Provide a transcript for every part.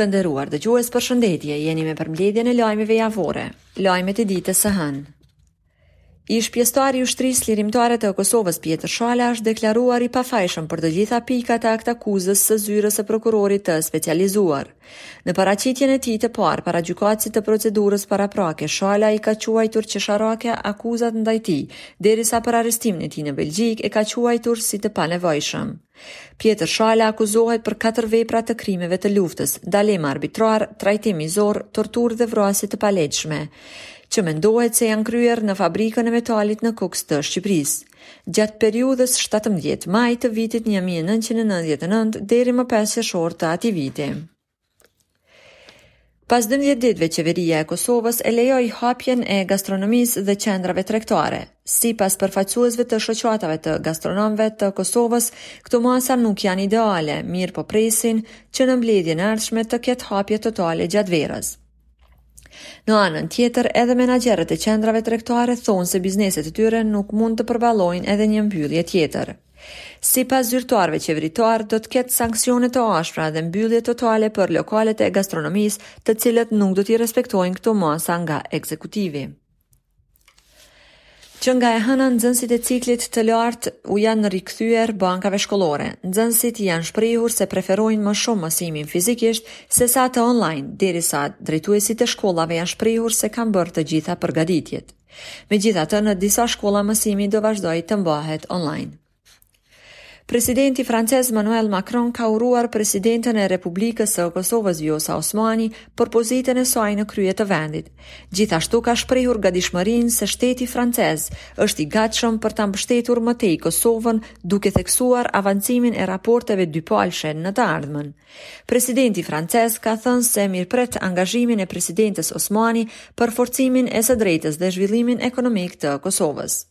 Të nderuar dëgjues, përshëndetje. Jeni me përmbledhjen e lajmeve javore. Lajmet e ditës së hënë. Ish-pjesëtari i Ushtrisë Çlirimtare të Kosovës Pjetër Shala është deklaruar i pafajshëm për të gjitha pikat e aktakuzës së zyrës së prokurorit të specializuar. Në paraqitjen e tij të parë para gjykatësit të procedurës paraprake, Shala i ka quajtur qesharake akuzat ndaj tij, derisa për arrestimin e tij në Belgjikë e ka quajtur si të panevojshëm. Pjetër Shala akuzohet për katër vepra të krimeve të luftës, ndalim arbitrar, trajtim mizor, torturë dhe vrasje të paligjshme, që mendohet se janë kryer në fabrikën e metalit në Kukës të Shqipërisë. Gjatë periudhës shtatëmbëdhjetë maj të vitit një mijë e nëntëqind e nëntëdhjetë e nëntë deri më pesë qershor të atij viti. Pas 12 ditëve, qeveria e Kosovës e lejoi hapjen e gastronomisë dhe qendrave tregtare. Sipas përfaqësuesve të shoqatave të gastronomëve të Kosovës, këto masa nuk janë ideale, mirëpo presin që në mbledhjen e ardhshme të ketë hapje totale gjatë verës. Në anën tjetër, edhe menaxherët e qendrave tregtare thonë se bizneset e tyre nuk mund të përballojnë edhe një mbyllje tjetër. Sipas zyrtarëve qeveritarë, do të ketë sanksione të ashpra dhe mbyllje totale për lokalet e gastronomisë, të cilat nuk do t'i respektojnë këto masa nga ekzekutivi. Që nga e hëna nxënësit e ciklit të lartë u janë rikthyer bankave shkollore. Nxënësit janë shprehur se preferojnë më shumë mësimin fizikisht sesa atë online, derisa drejtuesit e shkollave janë shprehur se kanë bërë të gjitha përgatitjet. Megjithatë, në disa shkolla mësimi do vazhdojë të mbahet online. Presidenti francez Emmanuel Macron ka uruar presidenten e Republikës së Kosovës Vjosa Osmani për pozitën e saj në krye të vendit. Gjithashtu ka shprehur gatishmërinë se shteti francez është i gatshëm për ta mbështetur më tej Kosovën, duke theksuar avancimin e raporteve dypalëshe në të ardhmen. Presidenti francez ka thënë se mirëpret angazhimin e presidentes Osmani për forcimin e së drejtës dhe zhvillimin ekonomik të Kosovës.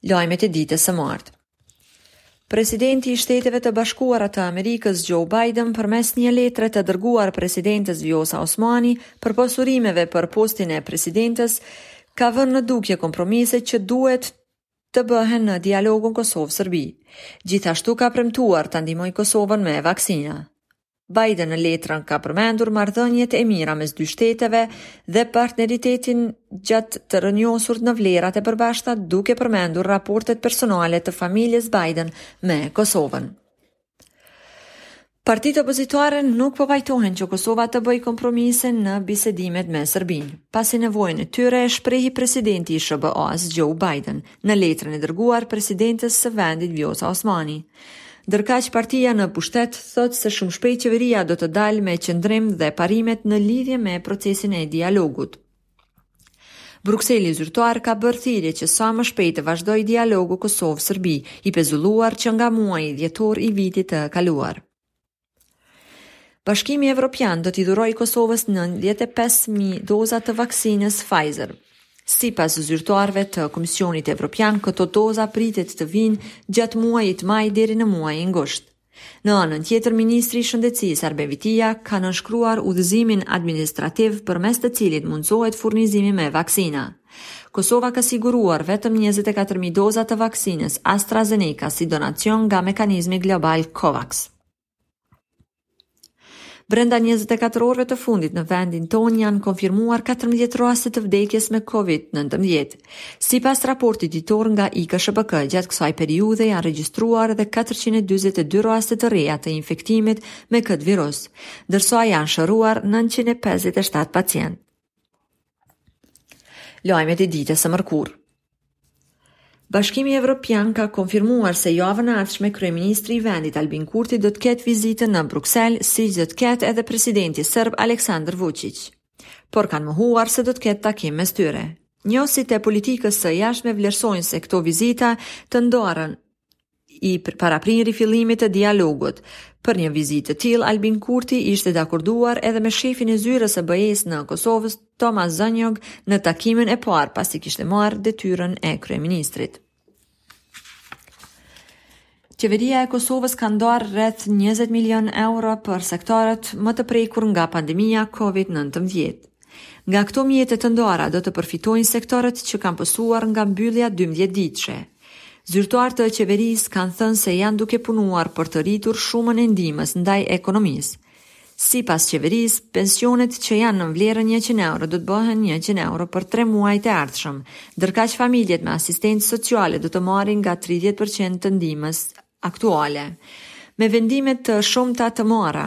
Lajmet e ditës së martë. Presidenti i Shteteve të Bashkuara të Amerikës Joe Biden përmes një letre të dërguar presidentes Vjosa Osmani përpos urimeve për postin e presidentes ka vënë në dukje kompromise që duhet të bëhen në dialogun Kosovë-Serbi. Gjithashtu ka premtuar ta ndihmojë Kosovën me vaksina. Biden në letër ka përmendur marrëdhëniet e mira mes dy shteteve dhe partneritetin e gjatë të rrënjosur në vlerat e përbashkëta duke përmendur raportet personale të familjes Biden me Kosovën. Partitë opozitare nuk po pajtohen që Kosova të bëjë kompromise në bisedimet me Serbinë, pasi nevojën e tyre e shprehi presidenti i SHBA-së Joe Biden, në letrën e dërguar presidentes së vendit Vjosa Osmani. Ndërkaq partia në pushtet thotë se shumë shpejt qeveria do të dalë me qëndrim dhe parimet në lidhje me procesin e dialogut. Brukseli zyrtar ka bërë thirrje që sa më shpejt të vazhdojë dialogu Kosovë-Serbi, i pezulluar që nga muaji dhjetor i vitit të kaluar. Bashkimi Evropian do t'i dhurojë Kosovës 95.000 doza të vaksinës Pfizer. Sipas zyrtarëve të Komisionit Evropian, këto doza pritet të vijnë gjatë muajit maj deri në muajin gusht. Në anën tjetër, ministri i Shëndetësisë Arben Vitia ka nënshkruar udhëzimin administrativ përmes të cilit mundësohet furnizimi me vaksina. Kosova ka siguruar vetëm njëzet e katër mijë doza të vaksinës AstraZeneca si donacion nga mekanizmi global COVAX. Brenda njëzet e katër orëve të fundit në vendin tonë janë konfirmuar katërmbëdhjetë raste të vdekjes me Covid nëntëmbëdhjetë. Sipas raportit ditor nga IKSHPK, gjatë kësaj periudhe janë regjistruar edhe katërqind e dyzet e dy raste të reja të infektimit me këtë virus, ndërsa janë shëruar nëntëqind e pesëdhjetë e shtatë pacientë. Lajmet e ditës së mërkurë. Bashkimi Evropian ka konfirmuar se javën e ardhshme kryeministri i vendit Albin Kurti do të ketë vizitën në Bruksel, siç do të ketë edhe presidenti serb Aleksandar Vuçiq. Por kanë mohuar se do të ketë takim mes tyre. Njohësit e politikës së jashtme vlerësojnë se këto vizita të ndara i paraprijnë rifillimit të dialogut. Për një vizitë të tillë, Albin Kurti ishte dakorduar edhe me shefin e zyrës së BE-së në Kosovë, Tomas Szunyog, në takimin e parë pasi kishte marrë detyrën e kryeministrit. Qeveria e Kosovës ka ndarë rreth 20 milion euro për sektorët më të prekur nga pandemia COVID-19. Nga këto mjete të ndara do të përfitojnë sektorët që kanë pësuar nga mbyllja dymbëdhjetë ditëshe. Zyrtarë të qeverisë kanë thënë se janë duke punuar për të rritur shumën e ndihmës ndaj ekonomisë. Sipas qeverisë, pensionet që janë nën vlerën njëqind euro do të bëhen njëqind euro për tre muajt e ardhshëm, ndërkaq familjet me asistencë sociale do të marrin nga tridhjetë për qind të ndihmës aktuale. Me vendime të shumta të marra,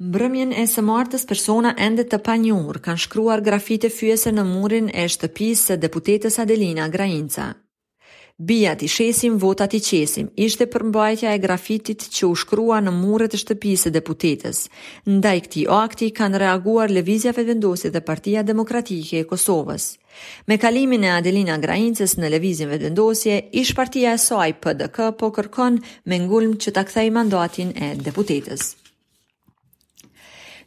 Mbrëmjen e së martës persona ende të panjohur kanë shkruar grafite fyese në murin e shtëpisë së deputetes Adelina Grainca. Bija t'i shesim, vota t'i qesim, ishte përmbajtja e grafitit që u shkrua në muret e shtëpisë së deputetes. Ndaj këtij akti kanë reaguar Lëvizja Vetëvendosje dhe Partia Demokratike e Kosovës. Me kalimin e Adelina Graincës në Lëvizjen Vetëvendosje, ish-partia e saj PDK po kërkon me ngulm që ta kthejë mandatin e deputetes.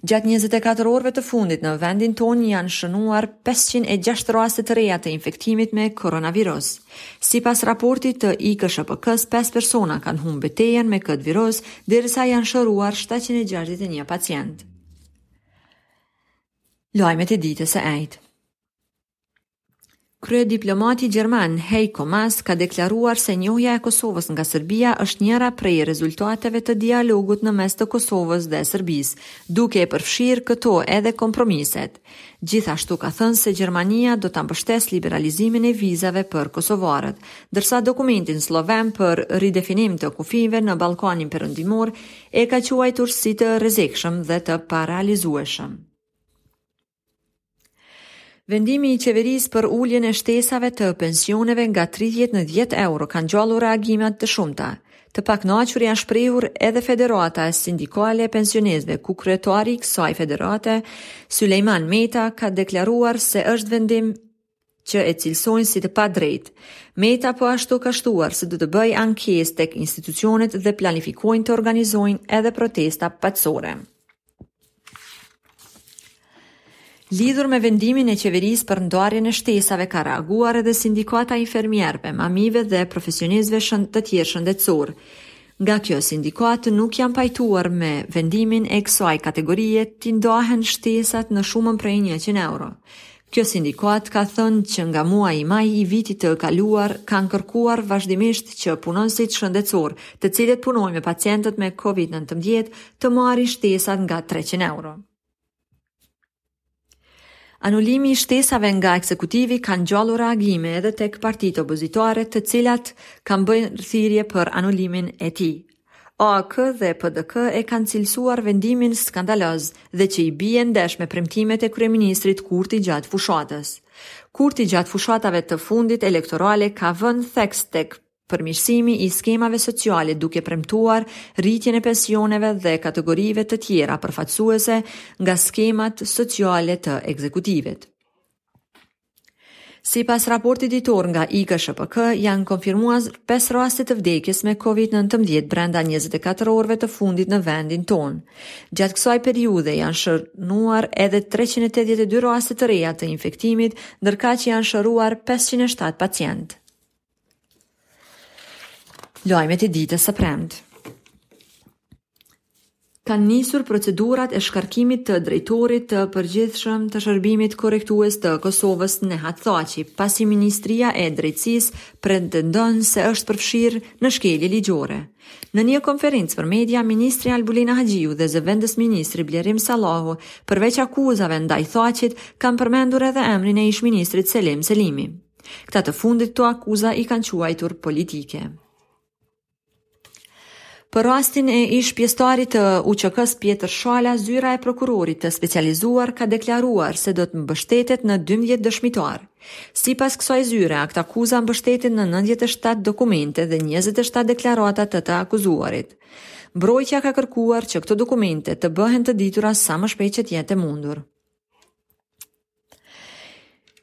Gjatë njëzet e katër orëve të fundit në vendin tonë janë shënuar pesëqind e gjashtë raste të reja të infektimit me koronavirus. Sipas raportit të IKSHPK-së, pesë persona kanë humbë betejën me këtë virus, derisa janë shëruar shtatëqind e gjashtëdhjetë e një pacientë. Lajmet e ditës së enjte. Kryediplomati gjerman, Heiko Maas, ka deklaruar se njohja e Kosovës nga Serbia është njëra prej rezultateve të dialogut në mes të Kosovës dhe Serbisë, duke përfshirë këtu edhe kompromiset. Gjithashtu ka thënë se Gjermania do ta mbështesë liberalizimin e vizave për kosovarët, ndërsa dokumentin slloven për ridefinim të kufijve në Ballkanin Perëndimor e ka quajtur si të rrezikshëm dhe të parealizueshëm. Vendimi i qeverisë për uljen e shtesave të pensioneve nga 30 në 10 euro ka ngjallur reagime të shumta. Të pakënaqur janë shprehur edhe Federata Sindikale e Pensionistëve, ku kryetari i kësaj federate, Sulejman Meta, ka deklaruar se është vendim që e cilësojnë si të padrejtë. Meta po ashtu ka shtuar se do të bëjë ankesë tek institucionet dhe planifikojnë të organizojnë edhe protesta paqësore. Lidhur me vendimin e qeverisë për ndarjen e shtesave ka reaguar edhe sindikata e infermierëve, mamive dhe profesionistëve shënd të tjerë shëndetësorë. Nga kjo sindikatë nuk janë pajtuar me vendimin që kësaj kategorie t'i ndahen shtesat në shumën prej 100 euro. Kjo sindikatë ka thënë që nga muaji maj i vitit të kaluar kanë kërkuar vazhdimisht që punonjësit shëndetësorë, të cilët punojnë me pacientët me Covid nëntëmbëdhjetë, të marrin shtesat nga treqind euro. Anulimi i shtesave nga ekzekutivi ka ngjallur reagime edhe tek partitë opozitare, të cilat kanë bërë thirrje për anulimin e tij. AAK dhe PDK e kanë cilësuar vendimin skandaloz dhe që i bie ndesh me premtimet e kryeministrit Kurti gjatë fushatës. Kurti gjatë fushatave të fundit elektorale ka vënë theks tek përmirësimi i skemave sociale duke premtuar rritjen e pensioneve dhe kategorive të tjera përfaqësuese nga skemat sociale të ekzekutivit. Sipas raportit ditor nga IKSHPK, janë konfirmuar pesë raste të vdekjes me COVID-19 brenda 24 orëve të fundit në vendin tonë. Gjatë kësaj periudhe janë shënuar edhe 382 raste të reja të infektimit, ndërkaq janë shëruar 507 pacientë. Lajmet e ditës së premtë. Kanë nisur procedurat e shkarkimit të drejtorit të përgjithshëm të shërbimit korrektues të Kosovës Nehat Thaçi, pasi Ministria e Drejtësisë pretendon se është përfshirë në shkelje ligjore. Në një konferencë për media, ministri Albulina Haxhiu dhe zëvendësministri Blerim Sallahu, përveç akuzave ndaj Thaçit, kanë përmendur edhe emrin e ish-ministrit Selim Selimi. Këta të fundit këto akuza i kanë quajtur politike. Për rastin e ish-pjesëtarit të UÇK-së Pjetër Shala, zyra e prokurorit të specializuar ka deklaruar se do të mbështetet në 12 dëshmitarë. Sipas kësaj zyre, aktakuza mbështetet në 97 dokumente dhe 27 deklarata të të akuzuarit. Mbrojtja ka kërkuar që këto dokumente të bëhen të ditura sa më shpejt që të jetë e mundur.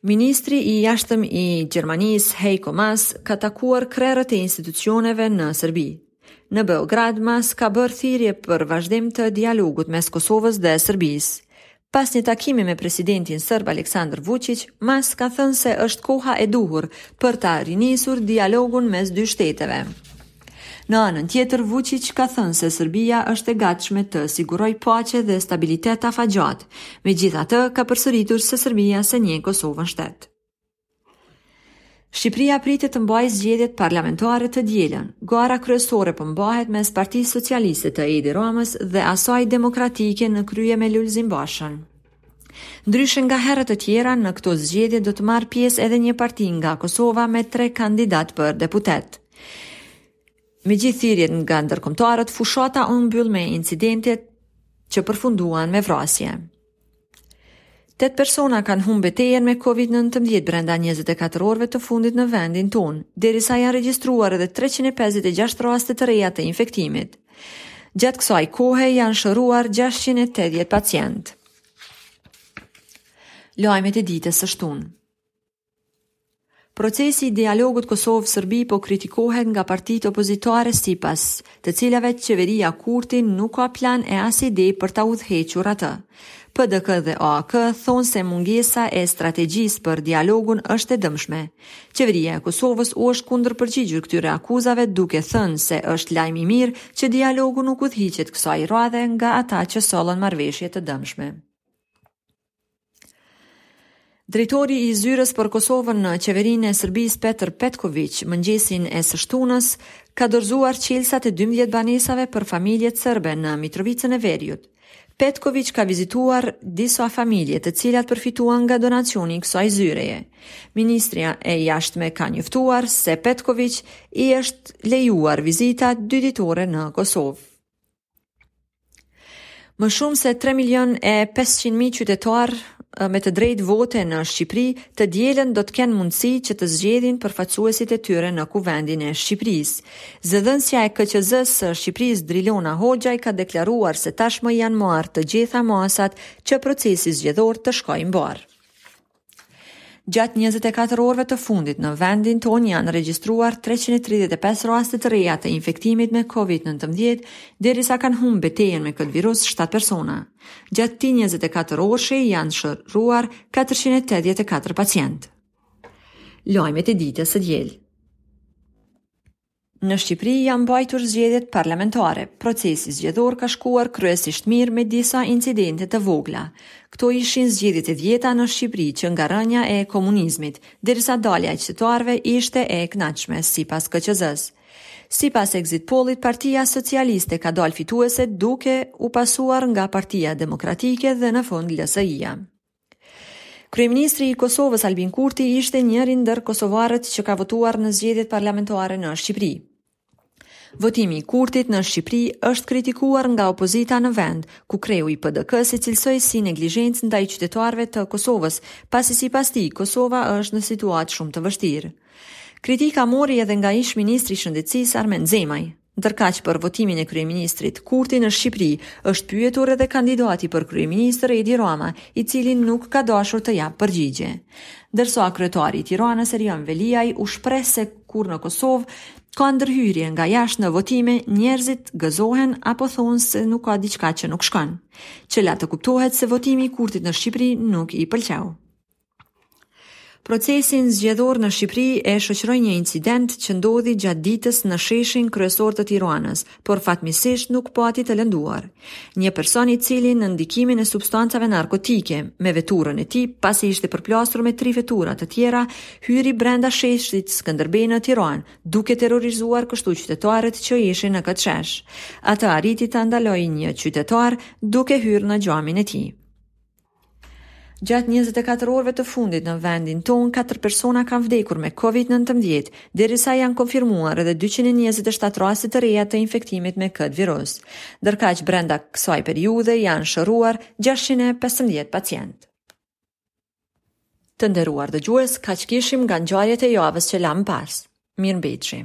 Ministri i Jashtëm i Gjermanisë, Heiko Maas, ka takuar krerët e institucioneve në Serbi. Në Beograd, Maas ka bërë thirrje për vazhdim të dialogut mes Kosovës dhe Serbisë. Pas një takimi me presidentin sërb Aleksandar Vučić, Maas ka thënë se është koha e duhur për ta rinisur dialogun mes dy shteteve. Në anën tjetër, Vuçiq ka thënë se Serbia është e gatshme të sigurojë paqe dhe stabilitet afatgjatë. Megjithatë, ka përsëritur se Serbia s'e njeh Kosovën shtet. Shqipëria pritet të mbajë zgjedhjet parlamentare të dielën. Gara kryesore po mbahet mes Partisë Socialiste të Edi Ramës dhe asaj Demokratike në krye me Lulzim Bashën. Ndryshe nga herët e tjera, në këto zgjedhje do të marrë pjesë edhe një parti nga Kosova me tre kandidatë për deputetë. Me gjithë thirrjet nga ndërkombëtarët, fushata u mbyll me incidente që përfunduan me vrasje. 8 persona kanë humbë betejën me COVID-19 brenda 24 orëve të fundit në vendin tonë, derisa janë regjistruar edhe 356 raste të reja të infektimit. Gjatë kësaj kohe janë shëruar 680 pacientë. Lajmet e ditës së shtunë. Procesi i dialogut Kosovë-Sërbi po kritikohet nga partitë opozitare sipas të cilave qeveria Kurti nuk ka plan e as ide për ta udhëhequr atë. PDK dhe AAK thonë se mungesa e strategjisë për dialogun është e dëmshme. Qeveria e Kosovës u është kundërpërgjigjur këtyre akuzave duke thënë se është lajm i mirë që dialogu nuk udhëhiqet kësaj radhe nga ata që sollën marrëveshje të dëmshme. Drejtori i Zyrës për Kosovën në Qeverinë e Serbisë Petër Petkoviq mëngjesin e së shtunës ka dorëzuar çelësat e dymbëdhjetë banesave për familjet serbe në Mitrovicën e Veriut. Petkoviq ka vizituar disa familje të cilat përfituan nga donacioni i kësaj zyreje. Ministria e Jashtme ka njoftuar se Petkoviq i është lejuar vizita dy ditore në Kosovë. Më shumë se 3 milion e 500 mijë qytetarë me të drejtë vote në Shqipëri të dielën do të kenë mundësi që të zgjedhin përfaqësuesit e tyre në Kuvendin e Shqipërisë. Zëdhënësja e KQZ-së së Shqipërisë Drilona Hoxhaj ka deklaruar se tashmë janë marrë të gjitha masat që procesi zgjedhor të shkojë mbarë. Gjatë 24 orëve të fundit në vendin tonë janë regjistruar 335 raste të reja të infektimit me COVID-19, derisa kanë humbë betejën me këtë virus 7 persona. Gjatë këtij 24 orëshi janë shëruar 484 pacientë. Lajmet e ditës së diel. Në Shqipëri janë mbajtur zgjedhjet parlamentare, procesi zgjedhor ka shkuar kryesisht mirë me disa incidente të vogla. Këto ishin zgjedhjet e dhjeta në Shqipëri që nga rënia e komunizmit, derisa dalja e qytetarëve ishte e kënaqshme, sipas KQZ-së. Sipas Exit Poll-it Partia Socialiste ka dalë fituese duke u pasuar nga Partia Demokratike dhe në fund LSI-ja. Kryeministri i Kosovës Albin Kurti ishte njëri ndër kosovarët që ka votuar në zgjedhjet parlamentare në Shqipëri. Votimi i Kurtit në Shqipëri është kritikuar nga opozita në vend, ku kreu i PDK-së e cilësoi si neglizhencë ndaj qytetarëve të Kosovës, pasi sipas tij Kosova është në situatë shumë të vështirë. Kritika mori edhe nga ish-ministri i Shëndetësisë Armend Zemaj. Ndërkaq për votimin e kryeministrit Kurti në Shqipëri është pyetur edhe kandidati për kryeministër Edi Rama, i cili nuk ka dashur të japë përgjigje. Ndërsa kryetari i Tiranës Erion Veliaj u shpreh se kur në Kosovë ka ndërhyrje nga jashtë në votime, njerëzit gëzohen apo thonë se nuk ka diçka që nuk shkon. Që la të kuptohet se votimi i Kurtit në Shqipëri nuk i pëlqeu. Procesin zgjedhor në Shqipëri e shoqëroi një incident që ndodhi gjatë ditës në sheshin kryesor të Tiranës, por fatmirësisht nuk pati të lënduar. Një person i cili në ndikimin e substancave narkotike, me veturën e tij, pasi ishte përplasur me tri vetura të tjera, hyri brenda sheshit Skënderbej në Tiranë, duke terrorizuar kështu qytetarët që ishin në këtë shesh. Atë arriti ta ndalojë një qytetar duke hyrë në xhamin e tij. Gjatë njëzet e katër orëve të fundit në vendin tonë katër persona kanë vdekur me Covid nëntëmbëdhjetë, derisa janë konfirmuar edhe dyqind e njëzet e shtatë raste të reja të infektimit me këtë virus. Ndërkaq brenda kësaj periudhe janë shëruar gjashtëqind e pesëmbëdhjetë pacientë. Të nderuar dëgjues, kaq kishim nga ngjarjet e javës që lamë pas. Mirëmbetshi.